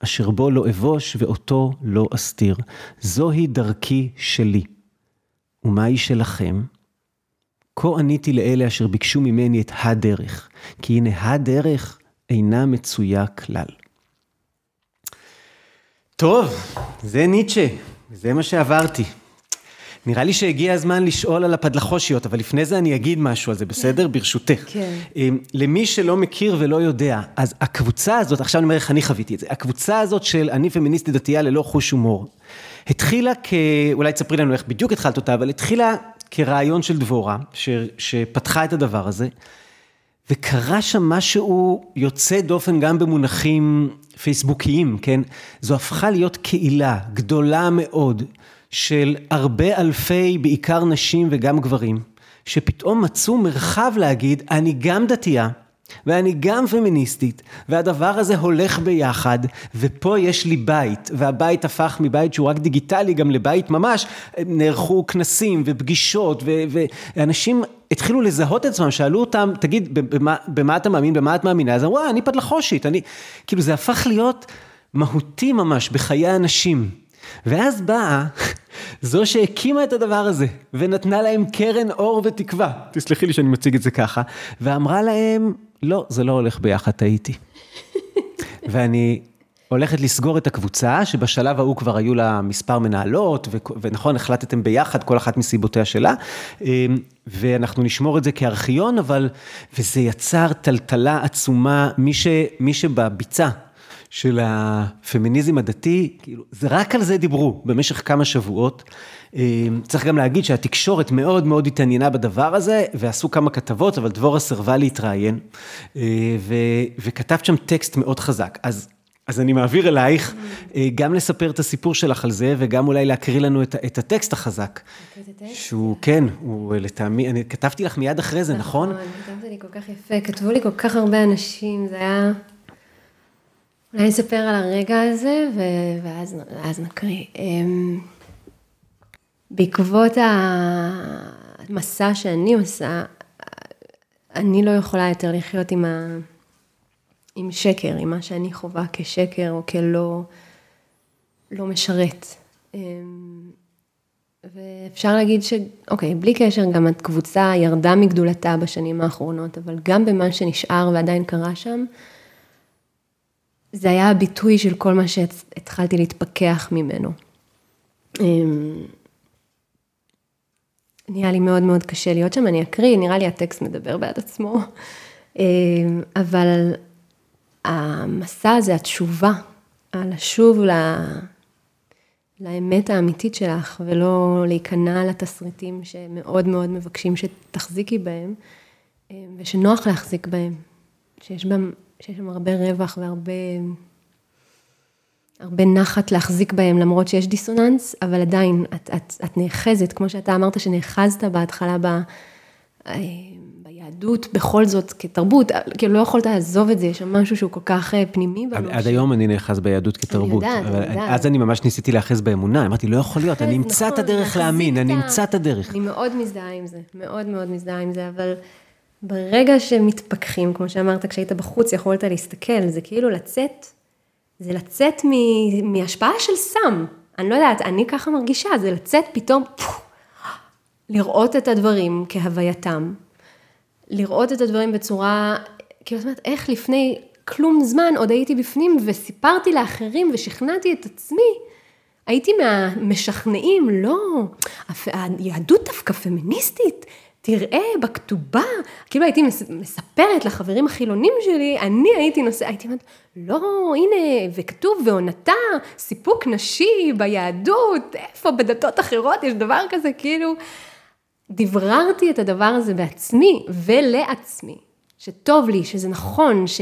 אשר בו לא אבוש ואותו לא אסתיר. זוהי דרכי שלי. ומהי שלכם? כה עניתי לאלה אשר ביקשו ממני את הדרך, כי הנה הדרך אינה מצויה כלל. טוב, זה ניטשה, זה מה שעברתי. נראה לי שהגיע הזמן לשאול על הפדלחושיות, אבל לפני זה אני אגיד משהו על זה, בסדר? כן. ברשותך. כן. אמ, למי שלא מכיר ולא יודע, אז הקבוצה הזאת, עכשיו אני אומר איך אני חוויתי את זה, הקבוצה הזאת של אני פמיניסטית דתייה ללא חוש הומור, התחילה כ... אולי תספרי לנו איך בדיוק התחלת אותה, אבל התחילה כרעיון של דבורה, ש... שפתחה את הדבר הזה, וקרה שם משהו יוצא דופן גם במונחים פייסבוקיים, כן? זו הפכה להיות קהילה גדולה מאוד. של הרבה אלפי, בעיקר נשים וגם גברים, שפתאום מצאו מרחב להגיד, אני גם דתייה, ואני גם פמיניסטית, והדבר הזה הולך ביחד, ופה יש לי בית, והבית הפך מבית שהוא רק דיגיטלי גם לבית ממש, נערכו כנסים ופגישות, ואנשים התחילו לזהות את עצמם, שאלו אותם, תגיד, במה, במה אתה מאמין, במה את מאמינה? אז אמרו, אני פדלחושית, אני, כאילו זה הפך להיות מהותי ממש בחיי אנשים. ואז באה זו שהקימה את הדבר הזה, ונתנה להם קרן אור ותקווה, תסלחי לי שאני מציג את זה ככה, ואמרה להם, לא, זה לא הולך ביחד, טעיתי. ואני הולכת לסגור את הקבוצה, שבשלב ההוא כבר היו לה מספר מנהלות, ונכון, החלטתם ביחד, כל אחת מסיבותיה שלה, אמ, ואנחנו נשמור את זה כארכיון, אבל, וזה יצר טלטלה עצומה, מי, ש, מי שבביצה של הפמיניזם הדתי, כאילו, זה רק על זה דיברו במשך כמה שבועות. אה, צריך גם להגיד שהתקשורת מאוד מאוד התעניינה בדבר הזה, ועשו כמה כתבות, אבל דבורה סירבה להתראיין, אה, ו, וכתבת שם טקסט מאוד חזק. אז אז אני מעביר אלייך אה, גם לספר את הסיפור שלך על זה, וגם אולי להקריא לנו את, את הטקסט החזק. שהוא, כן, הוא לטעמי, אני כתבתי לך מיד אחרי זה, נכון? נכון, כתבת לי כל כך יפה, כתבו לי כל כך הרבה אנשים, זה היה... אולי נספר על הרגע הזה, ואז, ואז נקריא. אמ, בעקבות המסע שאני עושה, אני לא יכולה יותר לחיות עם, ה... עם שקר, עם מה שאני חווה כשקר או כלא לא משרת. אמ, ואפשר להגיד ש... אוקיי, בלי קשר, גם הקבוצה ירדה מגדולתה בשנים האחרונות, אבל גם במה שנשאר ועדיין קרה שם, זה היה הביטוי של כל מה שהתחלתי להתפכח ממנו. אמ, נהיה לי מאוד מאוד קשה להיות שם, אני אקריא, נראה לי הטקסט מדבר בעד עצמו, אמ, אבל המסע הזה, התשובה, לשוב לה, לאמת האמיתית שלך, ולא להיכנע לתסריטים שמאוד מאוד מבקשים שתחזיקי בהם, אמ, ושנוח להחזיק בהם, שיש בהם שיש שם הרבה רווח והרבה הרבה נחת להחזיק בהם, למרות שיש דיסוננס, אבל עדיין, את, את, את נאחזת, כמו שאתה אמרת שנאחזת בהתחלה ב, אה, ביהדות, בכל זאת, כתרבות, כאילו לא יכולת לעזוב את זה, יש שם משהו שהוא כל כך אה, פנימי בנו. עד ש... היום אני נאחז ביהדות כתרבות. אני יודעת, אני יודעת. אז אני ממש ניסיתי להאחז באמונה, אמרתי, לא יכול להיות, אני אמצא נכון, את הדרך להאמין, אני אמצא את הדרך. אני מאוד מזדהה עם זה, מאוד מאוד מזדהה עם זה, אבל ברגע שמתפכחים, כמו שאמרת, כשהיית בחוץ יכולת להסתכל, זה כאילו לצאת זה לצאת מ, מהשפעה של סם. אני לא יודעת, אני ככה מרגישה, זה לצאת פתאום, פו, לראות את הדברים כהווייתם, לראות את הדברים בצורה, כאילו, זאת אומרת, איך לפני כלום זמן עוד הייתי בפנים וסיפרתי לאחרים ושכנעתי את עצמי, הייתי מהמשכנעים, לא, היהדות דווקא פמיניסטית, תראה בכתובה, כאילו הייתי מספרת לחברים החילונים שלי, אני הייתי נושא, הייתי אומרת, לא, הנה, וכתוב, ועונתה, סיפוק נשי ביהדות, איפה בדתות אחרות יש דבר כזה, כאילו, דבררתי את הדבר הזה בעצמי ולעצמי, שטוב לי, שזה נכון, ש,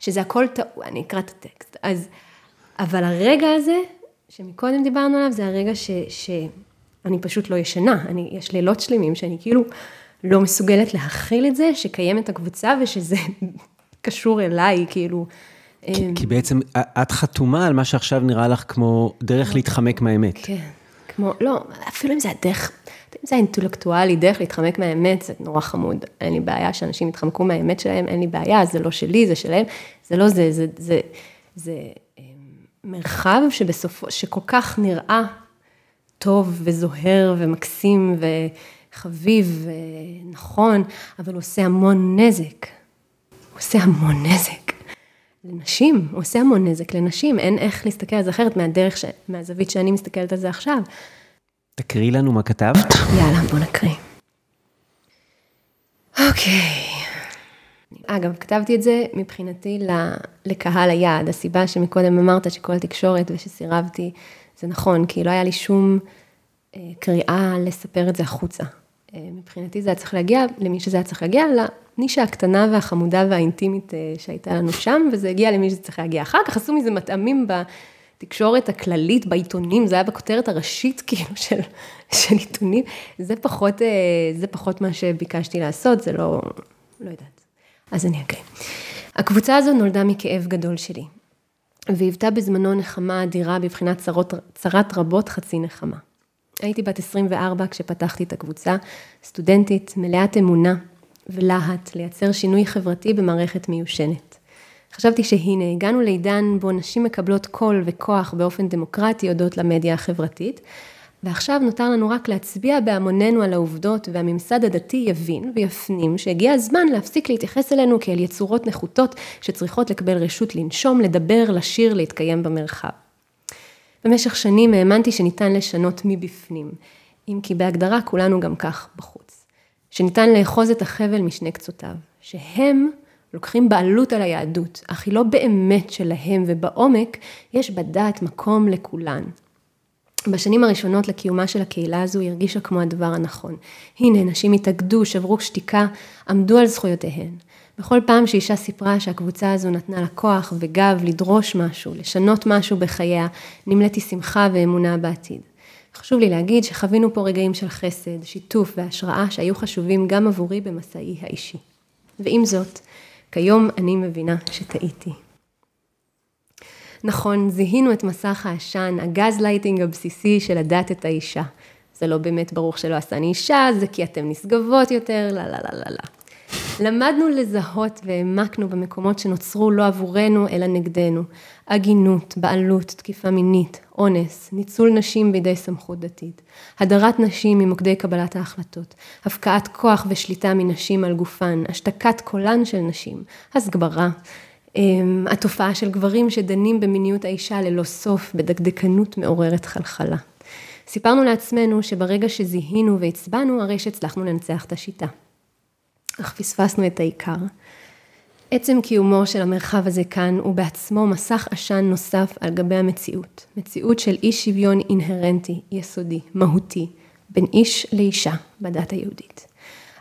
שזה הכל טעו, אני אקרא את הטקסט, אז, אבל הרגע הזה, שמקודם דיברנו עליו, זה הרגע ש... ש אני פשוט לא ישנה, אני, יש לילות שלמים שאני כאילו לא מסוגלת להכיל את זה, שקיימת הקבוצה ושזה קשור אליי, כאילו. כי, אמ, כי בעצם את חתומה על מה שעכשיו נראה לך כמו דרך להתחמק מהאמת. כן, כמו, לא, אפילו אם זה הדרך, אם זה האינטלקטואלי, דרך להתחמק מהאמת, זה נורא חמוד. אין לי בעיה שאנשים יתחמקו מהאמת שלהם, אין לי בעיה, זה לא שלי, זה שלהם, זה לא זה, זה, זה, זה אמ, מרחב שבסופו, שכל כך נראה טוב וזוהר ומקסים ו... חביב ונכון, אבל הוא עושה המון נזק. הוא עושה המון נזק. לנשים, הוא עושה המון נזק לנשים, אין איך להסתכל על זה אחרת מהדרך, ש... מהזווית שאני מסתכלת על זה עכשיו. תקריא לנו מה כתבת. יאללה, בוא נקריא. אוקיי. אגב, כתבתי את זה מבחינתי לקהל היעד. הסיבה שמקודם אמרת שכל התקשורת ושסירבתי, זה נכון, כי לא היה לי שום אה, קריאה לספר את זה החוצה. אה, מבחינתי זה היה צריך להגיע למי שזה היה צריך להגיע, לנישה הקטנה והחמודה והאינטימית אה, שהייתה לנו שם, וזה הגיע למי שזה צריך להגיע. אחר כך עשו מזה מטעמים בתקשורת הכללית, בעיתונים, זה היה בכותרת הראשית כאילו של, של עיתונים, זה פחות, אה, זה פחות מה שביקשתי לעשות, זה לא, לא יודעת. אז אני אקריא. הקבוצה הזו נולדה מכאב גדול שלי, והיוותה בזמנו נחמה אדירה בבחינת צרות, צרת רבות חצי נחמה. הייתי בת 24 כשפתחתי את הקבוצה, סטודנטית, מלאת אמונה ולהט לייצר שינוי חברתי במערכת מיושנת. חשבתי שהנה, הגענו לעידן בו נשים מקבלות קול וכוח באופן דמוקרטי הודות למדיה החברתית, ועכשיו נותר לנו רק להצביע בהמוננו על העובדות, והממסד הדתי יבין ויפנים שהגיע הזמן להפסיק להתייחס אלינו כאל יצורות נחותות שצריכות לקבל רשות לנשום, לדבר, לשיר, להתקיים במרחב. במשך שנים האמנתי שניתן לשנות מבפנים, אם כי בהגדרה כולנו גם כך בחוץ. שניתן לאחוז את החבל משני קצותיו, שהם לוקחים בעלות על היהדות, אך היא לא באמת שלהם, ובעומק יש בדעת מקום לכולן. בשנים הראשונות לקיומה של הקהילה הזו היא הרגישה כמו הדבר הנכון. הנה, נשים התאגדו, שברו שתיקה, עמדו על זכויותיהן. בכל פעם שאישה סיפרה שהקבוצה הזו נתנה לה כוח וגב לדרוש משהו, לשנות משהו בחייה, נמלאתי שמחה ואמונה בעתיד. חשוב לי להגיד שחווינו פה רגעים של חסד, שיתוף והשראה שהיו חשובים גם עבורי במסעי האישי. ועם זאת, כיום אני מבינה שטעיתי. נכון, זיהינו את מסך העשן, הגז לייטינג הבסיסי של לדעת את האישה. זה לא באמת ברור שלא עשני אישה, זה כי אתן נשגבות יותר, לא, לא, לא, לא, לא. למדנו לזהות והעמקנו במקומות שנוצרו לא עבורנו, אלא נגדנו. עגינות, בעלות, תקיפה מינית, אונס, ניצול נשים בידי סמכות דתית, הדרת נשים ממוקדי קבלת ההחלטות, הפקעת כוח ושליטה מנשים על גופן, השתקת קולן של נשים, הסגברה, אמ, התופעה של גברים שדנים במיניות האישה ללא סוף, בדקדקנות מעוררת חלחלה. סיפרנו לעצמנו שברגע שזיהינו והצבענו, הרי שהצלחנו לנצח את השיטה. אך פספסנו את העיקר. עצם קיומו של המרחב הזה כאן הוא בעצמו מסך עשן נוסף על גבי המציאות. מציאות של אי שוויון אינהרנטי, יסודי, מהותי, בין איש לאישה בדת היהודית.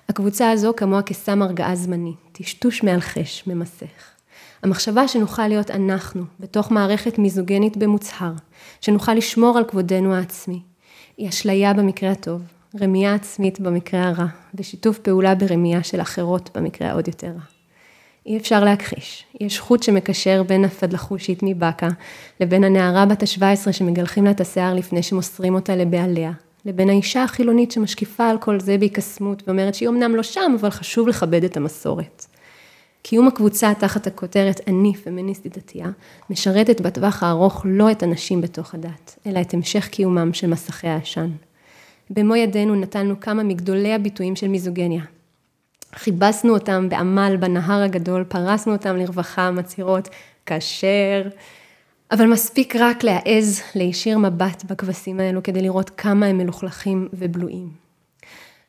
הקבוצה הזו כמוה כסם הרגעה זמני, טשטוש מאלחש, ממסך. המחשבה שנוכל להיות אנחנו, בתוך מערכת מיזוגנית במוצהר, שנוכל לשמור על כבודנו העצמי, היא אשליה במקרה הטוב, רמייה עצמית במקרה הרע, ושיתוף פעולה ברמייה של אחרות במקרה העוד יותר רע. אי אפשר להכחיש. יש חוט שמקשר בין הפדלחושית מבאקה לבין הנערה בת ה-17 שמגלחים לה את השיער לפני שמוסרים אותה לבעליה, לבין האישה החילונית שמשקיפה על כל זה בהיקסמות ואומרת שהיא אמנם לא שם, אבל חשוב לכבד את המסורת. קיום הקבוצה תחת הכותרת אני פמיניסטית דתייה, משרתת בטווח הארוך לא את הנשים בתוך הדת, אלא את המשך קיומם של מסכי העשן. במו ידינו נטלנו כמה מגדולי הביטויים של מיזוגניה. חיבסנו אותם בעמל בנהר הגדול, פרסנו אותם לרווחה, מצהירות, כשר, אבל מספיק רק להעז להישיר מבט בכבשים האלו כדי לראות כמה הם מלוכלכים ובלויים.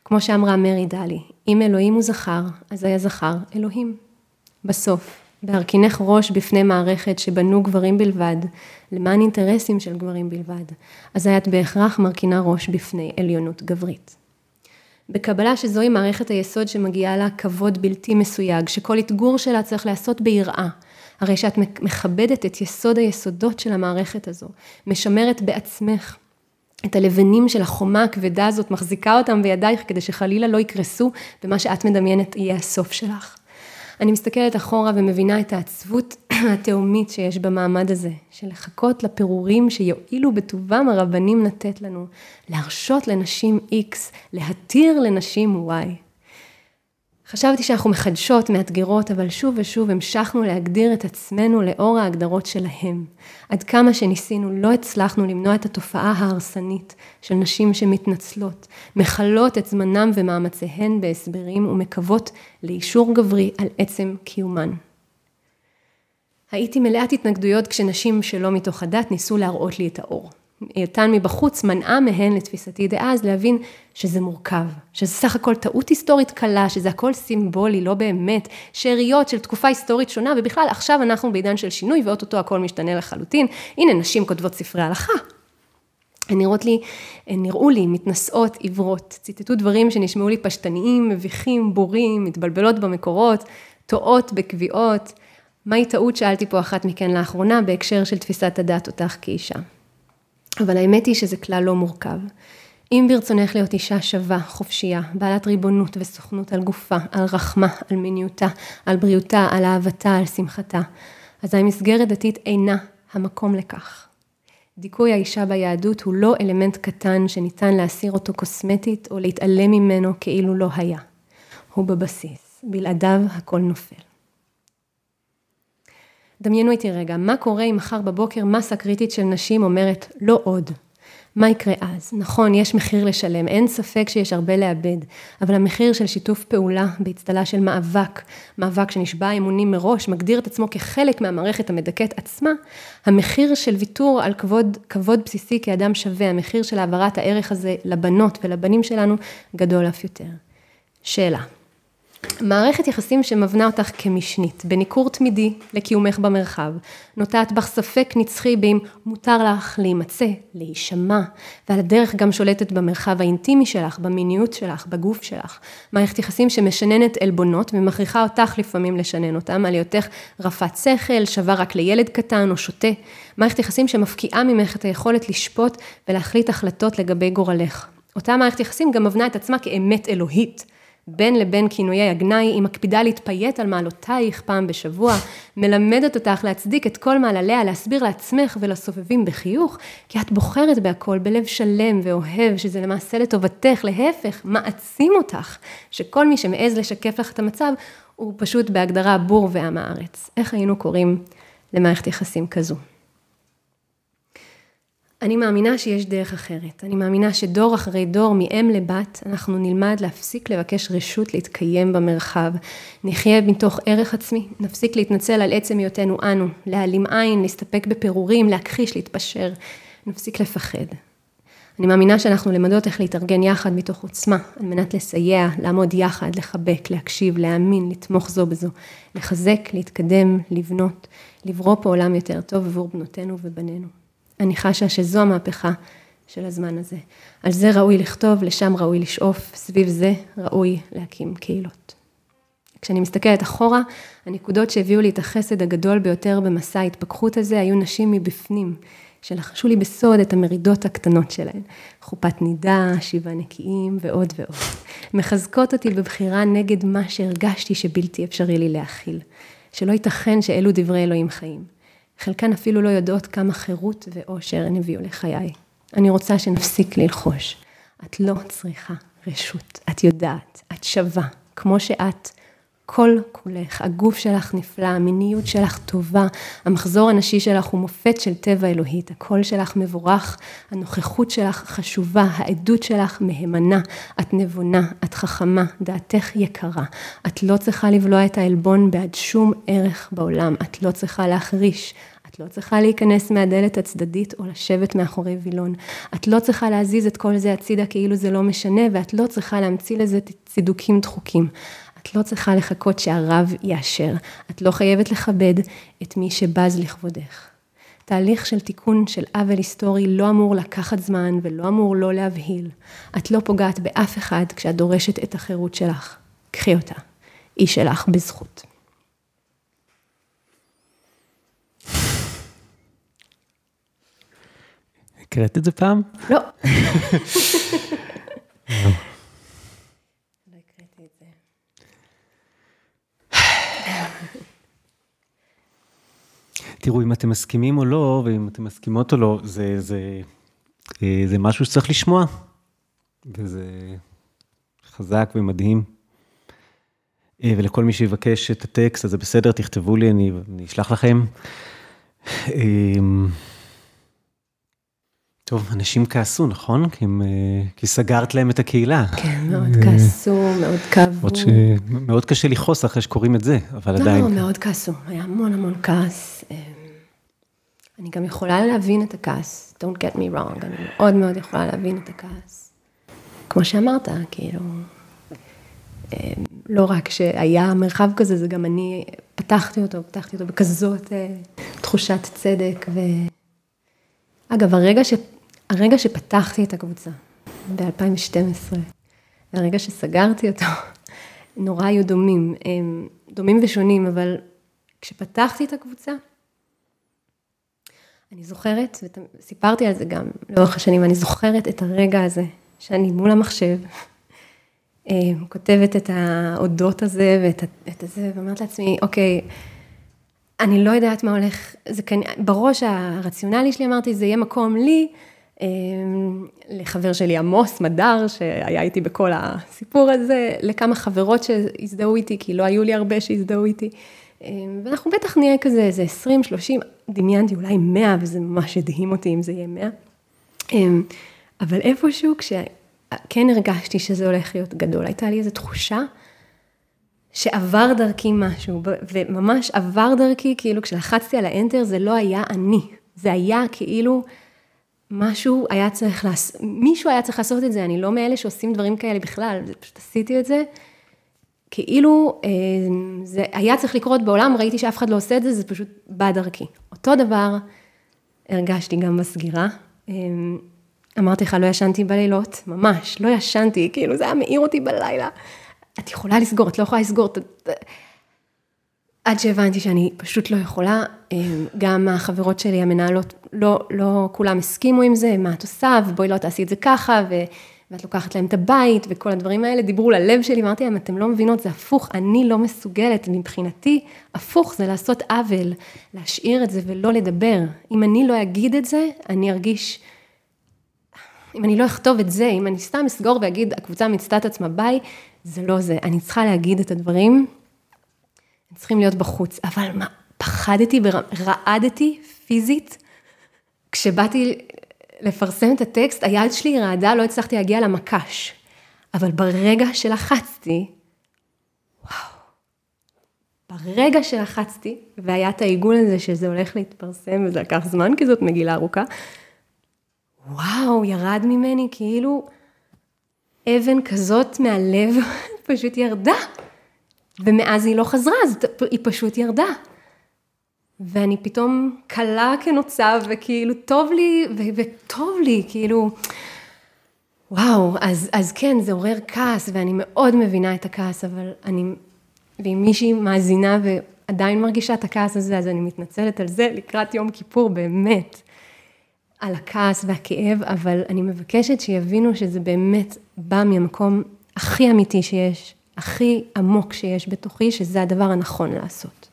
כמו שאמרה מרי דלי, אם אלוהים הוא זכר, אז היה זכר אלוהים. בסוף, בהרכינך ראש בפני מערכת שבנו גברים בלבד, למען אינטרסים של גברים בלבד, אז היית בהכרח מרכינה ראש בפני עליונות גברית. בקבלה שזוהי מערכת היסוד שמגיעה לה כבוד בלתי מסויג, שכל אתגור שלה צריך להיעשות ביראה. הרי שאת מכבדת את יסוד היסודות של המערכת הזו, משמרת בעצמך את הלבנים של החומה הכבדה הזאת, מחזיקה אותם בידייך כדי שחלילה לא יקרסו, ומה שאת מדמיינת יהיה הסוף שלך. אני מסתכלת אחורה ומבינה את העצבות התהומית שיש במעמד הזה, של לחכות לפירורים שיועילו בטובם הרבנים לתת לנו, להרשות לנשים X, להתיר לנשים Y. חשבתי שאנחנו מחדשות, מאתגרות, אבל שוב ושוב המשכנו להגדיר את עצמנו לאור ההגדרות שלהם. עד כמה שניסינו, לא הצלחנו למנוע את התופעה ההרסנית של נשים שמתנצלות, מכלות את זמנם ומאמציהן בהסברים ומקוות לאישור גברי על עצם קיומן. הייתי מלאת התנגדויות כשנשים שלא מתוך הדת ניסו להראות לי את האור. היותן מבחוץ מנעה מהן, לתפיסתי דאז, להבין שזה מורכב, שזה סך הכל טעות היסטורית קלה, שזה הכל סימבולי, לא באמת, שאריות של תקופה היסטורית שונה, ובכלל עכשיו אנחנו בעידן של שינוי ואו-טו-טו הכל משתנה לחלוטין. הנה, נשים כותבות ספרי הלכה. הן נראות לי, הן נראו לי מתנשאות עיוורות, ציטטו דברים שנשמעו לי פשטניים, מביכים, בורים, מתבלבלות במקורות, טועות בקביעות. מהי טעות, שאלתי פה אחת מכן לאחרונה, בהקשר של תפיסת הדת אותך כאישה. אבל האמת היא שזה כלל לא מורכב. אם ברצונך להיות אישה שווה, חופשייה, בעלת ריבונות וסוכנות על גופה, על רחמה, על מיניותה, על בריאותה, על אהבתה, על שמחתה, אז המסגרת דתית אינה המקום לכך. דיכוי האישה ביהדות הוא לא אלמנט קטן שניתן להסיר אותו קוסמטית או להתעלם ממנו כאילו לא היה. הוא בבסיס, בלעדיו הכל נופל. דמיינו איתי רגע, מה קורה אם מחר בבוקר מסה קריטית של נשים אומרת לא עוד? מה יקרה אז? נכון, יש מחיר לשלם, אין ספק שיש הרבה לאבד, אבל המחיר של שיתוף פעולה באצטלה של מאבק, מאבק שנשבע אמונים מראש, מגדיר את עצמו כחלק מהמערכת המדכאת עצמה, המחיר של ויתור על כבוד, כבוד בסיסי כאדם שווה, המחיר של העברת הערך הזה לבנות ולבנים שלנו, גדול אף יותר. שאלה, מערכת יחסים שמבנה אותך כמשנית, בניכור תמידי לקיומך במרחב, נוטעת בך ספק נצחי באם מותר לך להימצא, להישמע, ועל הדרך גם שולטת במרחב האינטימי שלך, במיניות שלך, בגוף שלך. מערכת יחסים שמשננת עלבונות ומכריחה אותך לפעמים לשנן אותם, על היותך רפת שכל, שווה רק לילד קטן או שוטה. מערכת יחסים שמפקיעה ממך את היכולת לשפוט ולהחליט החלטות לגבי גורלך. אותה מערכת יחסים גם מבנה את עצמה כאמת אלוהית. בין לבין כינויי הגנאי, היא מקפידה להתפייט על מעלותייך פעם בשבוע, מלמדת אותך להצדיק את כל מעלליה, להסביר לעצמך ולסובבים בחיוך, כי את בוחרת בהכל בלב שלם ואוהב, שזה למעשה לטובתך, להפך, מעצים אותך, שכל מי שמעז לשקף לך את המצב, הוא פשוט בהגדרה בור ועם הארץ. איך היינו קוראים למערכת יחסים כזו? אני מאמינה שיש דרך אחרת. אני מאמינה שדור אחרי דור, מאם לבת, אנחנו נלמד להפסיק לבקש רשות להתקיים במרחב. נחיה מתוך ערך עצמי, נפסיק להתנצל על עצם היותנו אנו, להעלים עין, להסתפק בפירורים, להכחיש, להתפשר. נפסיק לפחד. אני מאמינה שאנחנו למדות איך להתארגן יחד מתוך עוצמה, על מנת לסייע, לעמוד יחד, לחבק, להקשיב, להאמין, לתמוך זו בזו, לחזק, להתקדם, לבנות, לברוא פה עולם יותר טוב עבור בנותינו ובנינו. אני חשה שזו המהפכה של הזמן הזה. על זה ראוי לכתוב, לשם ראוי לשאוף, סביב זה ראוי להקים קהילות. כשאני מסתכלת אחורה, הנקודות שהביאו לי את החסד הגדול ביותר במסע ההתפכחות הזה, היו נשים מבפנים, שלחשו לי בסוד את המרידות הקטנות שלהן. חופת נידה, שבעה נקיים ועוד ועוד. מחזקות אותי בבחירה נגד מה שהרגשתי שבלתי אפשרי לי להכיל. שלא ייתכן שאלו דברי אלוהים חיים. חלקן אפילו לא יודעות כמה חירות ואושר הן הביאו לחיי. אני רוצה שנפסיק ללחוש. את לא צריכה רשות, את יודעת, את שווה, כמו שאת. כל כולך, הגוף שלך נפלא, המיניות שלך טובה, המחזור הנשי שלך הוא מופת של טבע אלוהית, הקול שלך מבורך, הנוכחות שלך חשובה, העדות שלך מהימנה, את נבונה, את חכמה, דעתך יקרה, את לא צריכה לבלוע את העלבון בעד שום ערך בעולם, את לא צריכה להחריש, את לא צריכה להיכנס מהדלת הצדדית או לשבת מאחורי וילון. את לא צריכה להזיז את כל זה הצידה כאילו זה לא משנה, ואת לא צריכה להמציא לזה צידוקים דחוקים. את לא צריכה לחכות שהרב יאשר. את לא חייבת לכבד את מי שבז לכבודך. תהליך של תיקון של עוול היסטורי לא אמור לקחת זמן ולא אמור לא להבהיל. את לא פוגעת באף אחד כשאת דורשת את החירות שלך. קחי אותה. היא שלך בזכות. הקראת את זה פעם? לא. תראו, אם אתם מסכימים או לא, ואם אתם מסכימות או לא, זה, זה, אה, זה משהו שצריך לשמוע. וזה חזק ומדהים. אה, ולכל מי שיבקש את הטקסט, אז זה בסדר, תכתבו לי, אני, אני אשלח לכם. אה, טוב, אנשים כעסו, נכון? כי, הם, כי סגרת להם את הקהילה. כן, מאוד כעסו, מאוד כאבו. מאוד קשה לכעוס אחרי שקוראים את זה, אבל לא, עדיין. לא, מאוד כעסו, היה המון המון כעס. אני גם יכולה להבין את הכעס, don't get me wrong, אני מאוד מאוד יכולה להבין את הכעס. כמו שאמרת, כאילו, אמ, לא רק שהיה מרחב כזה, זה גם אני פתחתי אותו, פתחתי אותו בכזאת אה, תחושת צדק. ו... אגב, הרגע, ש... הרגע שפתחתי את הקבוצה, ב-2012, והרגע שסגרתי אותו, נורא היו דומים, דומים ושונים, אבל כשפתחתי את הקבוצה, אני זוכרת, וסיפרתי על זה גם לאורך השנים, אני זוכרת את הרגע הזה, שאני מול המחשב, אה, כותבת את האודות הזה ואת זה, ואומרת לעצמי, אוקיי, אני לא יודעת מה הולך, זה כאן, בראש הרציונלי שלי אמרתי, זה יהיה מקום לי, לחבר שלי עמוס מדר, שהיה איתי בכל הסיפור הזה, לכמה חברות שהזדהו איתי, כי לא היו לי הרבה שהזדהו איתי. אמ, ואנחנו בטח נהיה כזה איזה 20, 30, דמיינתי אולי 100, וזה ממש הדהים אותי אם זה יהיה 100. אמ, אבל איפשהו, כשכן הרגשתי שזה הולך להיות גדול, הייתה לי איזו תחושה שעבר דרכי משהו, וממש עבר דרכי, כאילו כשלחצתי על האנטר זה לא היה אני, זה היה כאילו משהו היה צריך לעשות, מישהו היה צריך לעשות את זה, אני לא מאלה שעושים דברים כאלה בכלל, פשוט עשיתי את זה. כאילו אה, זה היה צריך לקרות בעולם, ראיתי שאף אחד לא עושה את זה, זה פשוט בא דרכי. אותו דבר הרגשתי גם בסגירה. אה, אמרתי לך, לא ישנתי בלילות, ממש, לא ישנתי, כאילו זה היה מעיר אותי בלילה. את יכולה לסגור, את לא יכולה לסגור. עד שהבנתי שאני פשוט לא יכולה, אה, גם החברות שלי, המנהלות, לא, לא כולם הסכימו עם זה, מה את עושה, ובואי לא תעשי את זה ככה, ו... ואת לוקחת להם את הבית, וכל הדברים האלה דיברו ללב שלי, אמרתי להם, אתם לא מבינות, זה הפוך, אני לא מסוגלת, מבחינתי, הפוך זה לעשות עוול, להשאיר את זה ולא לדבר. אם אני לא אגיד את זה, אני ארגיש, אם אני לא אכתוב את זה, אם אני סתם אסגור ואגיד, הקבוצה מיצתה את עצמה ביי, זה לא זה. אני צריכה להגיד את הדברים, הם צריכים להיות בחוץ. אבל מה, פחדתי, רעדתי פיזית, כשבאתי לפרסם את הטקסט, היד שלי רעדה, לא הצלחתי להגיע למקש. אבל ברגע שלחצתי, וואו, ברגע שלחצתי, והיה את העיגול הזה שזה הולך להתפרסם, וזה לקח זמן, כי זאת מגילה ארוכה, וואו, ירד ממני כאילו אבן כזאת מהלב, פשוט ירדה. ומאז היא לא חזרה, אז היא פשוט ירדה. ואני פתאום קלה כנוצה, וכאילו טוב לי, ו- וטוב לי, כאילו, וואו, אז, אז כן, זה עורר כעס, ואני מאוד מבינה את הכעס, אבל אני ואם מישהי מאזינה ועדיין מרגישה את הכעס הזה, אז אני מתנצלת על זה לקראת יום כיפור, באמת, על הכעס והכאב, אבל אני מבקשת שיבינו שזה באמת בא מהמקום הכי אמיתי שיש, הכי עמוק שיש בתוכי, שזה הדבר הנכון לעשות.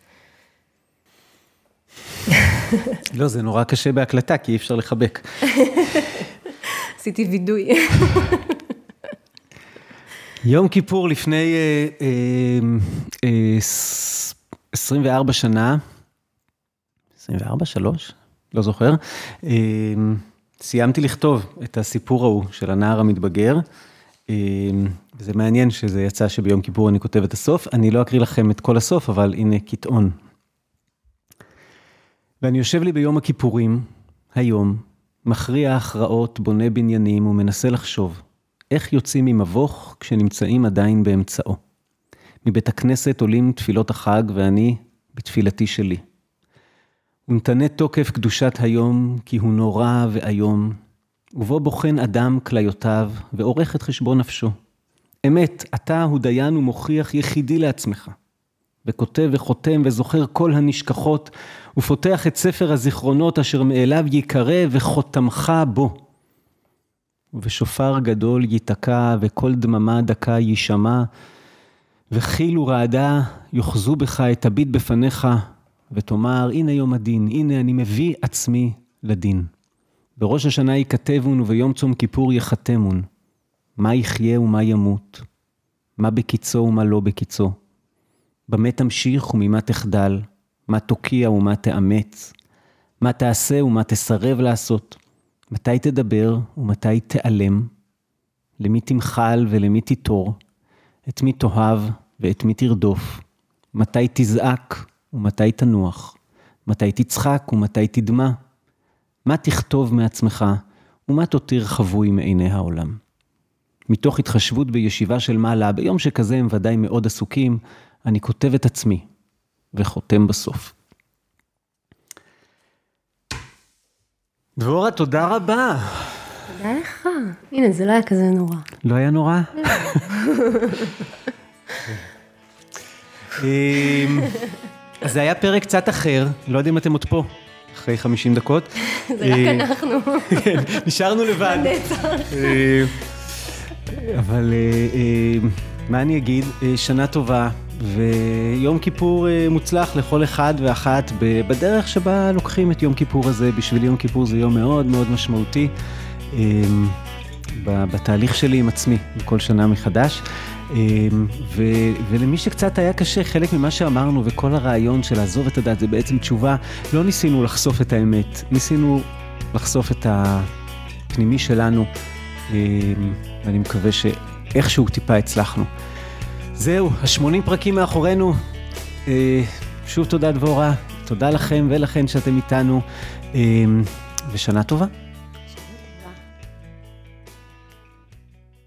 לא, זה נורא קשה בהקלטה, כי אי אפשר לחבק. עשיתי וידוי. יום כיפור לפני אה, אה, אה, 24 שנה, 24, 3? לא זוכר, אה, סיימתי לכתוב את הסיפור ההוא של הנער המתבגר. אה, זה מעניין שזה יצא שביום כיפור אני כותב את הסוף. אני לא אקריא לכם את כל הסוף, אבל הנה קטעון. ואני יושב לי ביום הכיפורים, היום, מכריע הכרעות, בונה בניינים ומנסה לחשוב, איך יוצאים ממבוך כשנמצאים עדיין באמצעו. מבית הכנסת עולים תפילות החג ואני בתפילתי שלי. ונתנה תוקף קדושת היום, כי הוא נורא ואיום, ובו בוחן אדם כליותיו ועורך את חשבון נפשו. אמת, אתה הוא דיין ומוכיח יחידי לעצמך. וכותב וחותם וזוכר כל הנשכחות, ופותח את ספר הזיכרונות אשר מאליו ייקרא וחותמך בו. ובשופר גדול ייתקע, וקול דממה דקה יישמע, וחיל ורעדה יאחזו בך, את הביט בפניך, ותאמר, הנה יום הדין, הנה אני מביא עצמי לדין. בראש השנה ייכתבון, וביום צום כיפור ייחתמון. מה יחיה ומה ימות, מה בקיצו ומה לא בקיצו. במה תמשיך וממה תחדל, מה תוקיע ומה תאמץ, מה תעשה ומה תסרב לעשות, מתי תדבר ומתי תיעלם, למי תמחל ולמי תיטור, את מי תאהב ואת מי תרדוף, מתי תזעק ומתי תנוח, מתי תצחק ומתי תדמע, מה תכתוב מעצמך ומה תותיר חבוי מעיני העולם. מתוך התחשבות בישיבה של מעלה, ביום שכזה הם ודאי מאוד עסוקים, אני כותב את עצמי וחותם בסוף. דבורה, תודה רבה. תודה לך. הנה, זה לא היה כזה נורא. לא היה נורא? אמ, אז זה היה פרק קצת אחר, לא יודע אם אתם עוד פה, אחרי 50 דקות. זה רק אה, אנחנו. כן, נשארנו לבד. אה, אבל אה, מה אני אגיד? שנה טובה ויום כיפור מוצלח לכל אחד ואחת בדרך שבה לוקחים את יום כיפור הזה. בשבילי יום כיפור זה יום מאוד מאוד משמעותי בתהליך שלי עם עצמי, בכל שנה מחדש. אה, ו- ולמי שקצת היה קשה, חלק ממה שאמרנו וכל הרעיון של לעזוב את הדת זה בעצם תשובה, לא ניסינו לחשוף את האמת, ניסינו לחשוף את הפנימי שלנו. אה, ואני מקווה שאיכשהו טיפה הצלחנו. זהו, ה-80 פרקים מאחורינו. אה, שוב תודה דבורה, תודה לכם ולכן שאתם איתנו, אה, ושנה טובה.